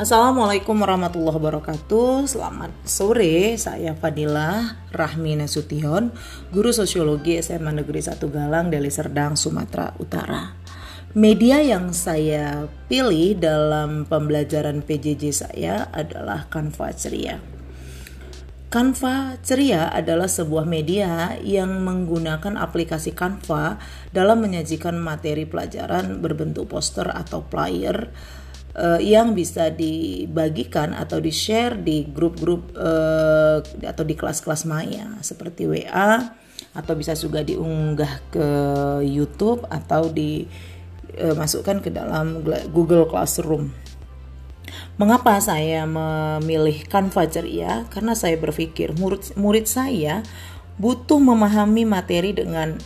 Assalamualaikum warahmatullahi wabarakatuh. Selamat sore, saya Fadila Rahmi Nasution Guru Sosiologi SMA Negeri 1 Galang, Deli Serdang, Sumatera Utara. Media yang saya pilih dalam pembelajaran PJJ saya adalah Canva Ceria. Canva Ceria adalah sebuah media yang menggunakan aplikasi Canva dalam menyajikan materi pelajaran berbentuk poster atau flyer uh, yang bisa dibagikan atau di-share di grup-grup uh, atau di kelas-kelas maya seperti WA atau bisa juga diunggah ke YouTube atau dimasukkan uh, ke dalam Google Classroom. Mengapa saya memilih Canva Ceria? Karena saya berpikir murid murid saya butuh memahami materi dengan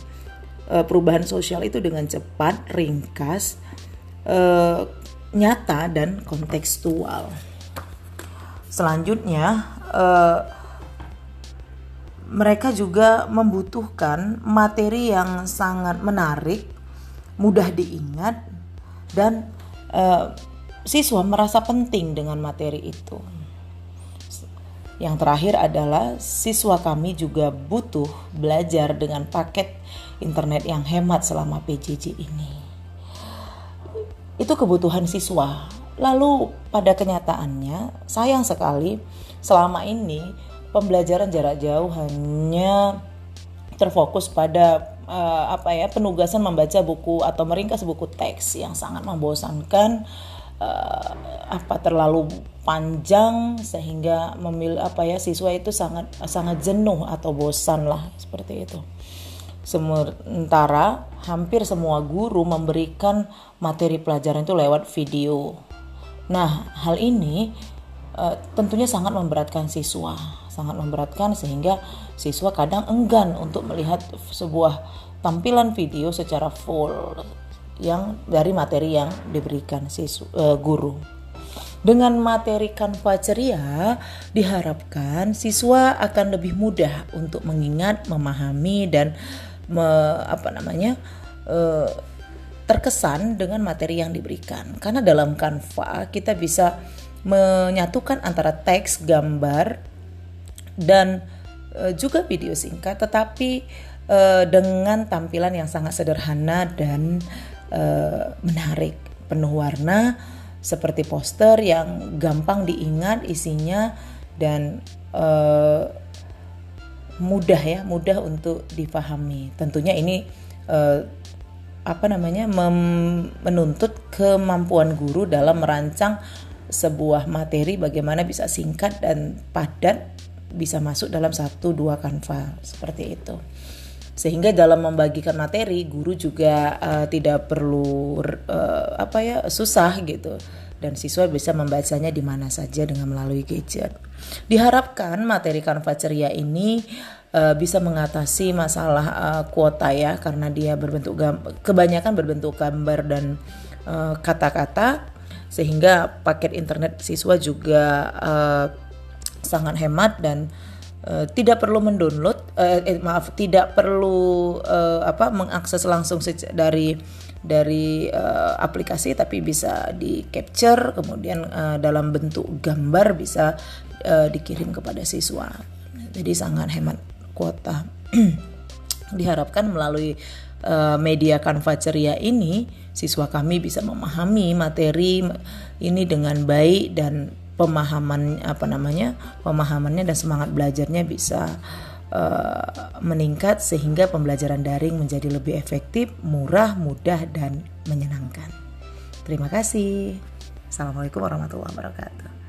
uh, perubahan sosial itu dengan cepat, ringkas, uh, nyata dan kontekstual. Selanjutnya, eh, mereka juga membutuhkan materi yang sangat menarik, mudah diingat, dan eh, siswa merasa penting dengan materi itu. Yang terakhir adalah siswa kami juga butuh belajar dengan paket internet yang hemat selama PJJ ini itu kebutuhan siswa. Lalu pada kenyataannya sayang sekali selama ini pembelajaran jarak jauh hanya terfokus pada uh, apa ya penugasan membaca buku atau meringkas buku teks yang sangat membosankan uh, apa terlalu panjang sehingga memilih apa ya siswa itu sangat sangat jenuh atau bosan lah seperti itu. Sementara hampir semua guru memberikan materi pelajaran itu lewat video. Nah, hal ini uh, tentunya sangat memberatkan siswa, sangat memberatkan sehingga siswa kadang enggan untuk melihat sebuah tampilan video secara full yang dari materi yang diberikan siswa uh, guru. Dengan materi Canva ceria, diharapkan siswa akan lebih mudah untuk mengingat, memahami, dan me, apa namanya uh, terkesan dengan materi yang diberikan. Karena dalam Canva kita bisa menyatukan antara teks, gambar dan uh, juga video singkat. Tetapi uh, dengan tampilan yang sangat sederhana dan uh, menarik. Penuh warna seperti poster yang gampang diingat isinya dan mudah ya mudah untuk difahami. Tentunya ini uh, apa namanya menuntut kemampuan guru dalam merancang sebuah materi bagaimana bisa singkat dan padat bisa masuk dalam satu dua kanva seperti itu. Sehingga dalam membagikan materi guru juga uh, tidak perlu uh, apa ya susah gitu dan siswa bisa membacanya di mana saja dengan melalui gadget. Diharapkan materi Canva Ceria ini uh, bisa mengatasi masalah uh, kuota ya karena dia berbentuk kebanyakan berbentuk gambar dan eh, kata-kata uh, sehingga paket internet siswa juga uh, sangat hemat dan Uh, tidak perlu mendownload, uh, eh, maaf, tidak perlu uh, apa mengakses langsung dari dari uh, aplikasi tapi bisa di capture kemudian uh, dalam bentuk gambar bisa uh, dikirim kepada siswa. Jadi sangat hemat kuota. Diharapkan melalui uh, media Canva ceria ini siswa kami bisa memahami materi ini dengan baik dan pemahaman apa namanya pemahamannya dan semangat belajarnya bisa uh, meningkat sehingga pembelajaran daring menjadi lebih efektif, murah, mudah dan menyenangkan. Terima kasih. Assalamualaikum warahmatullahi wabarakatuh.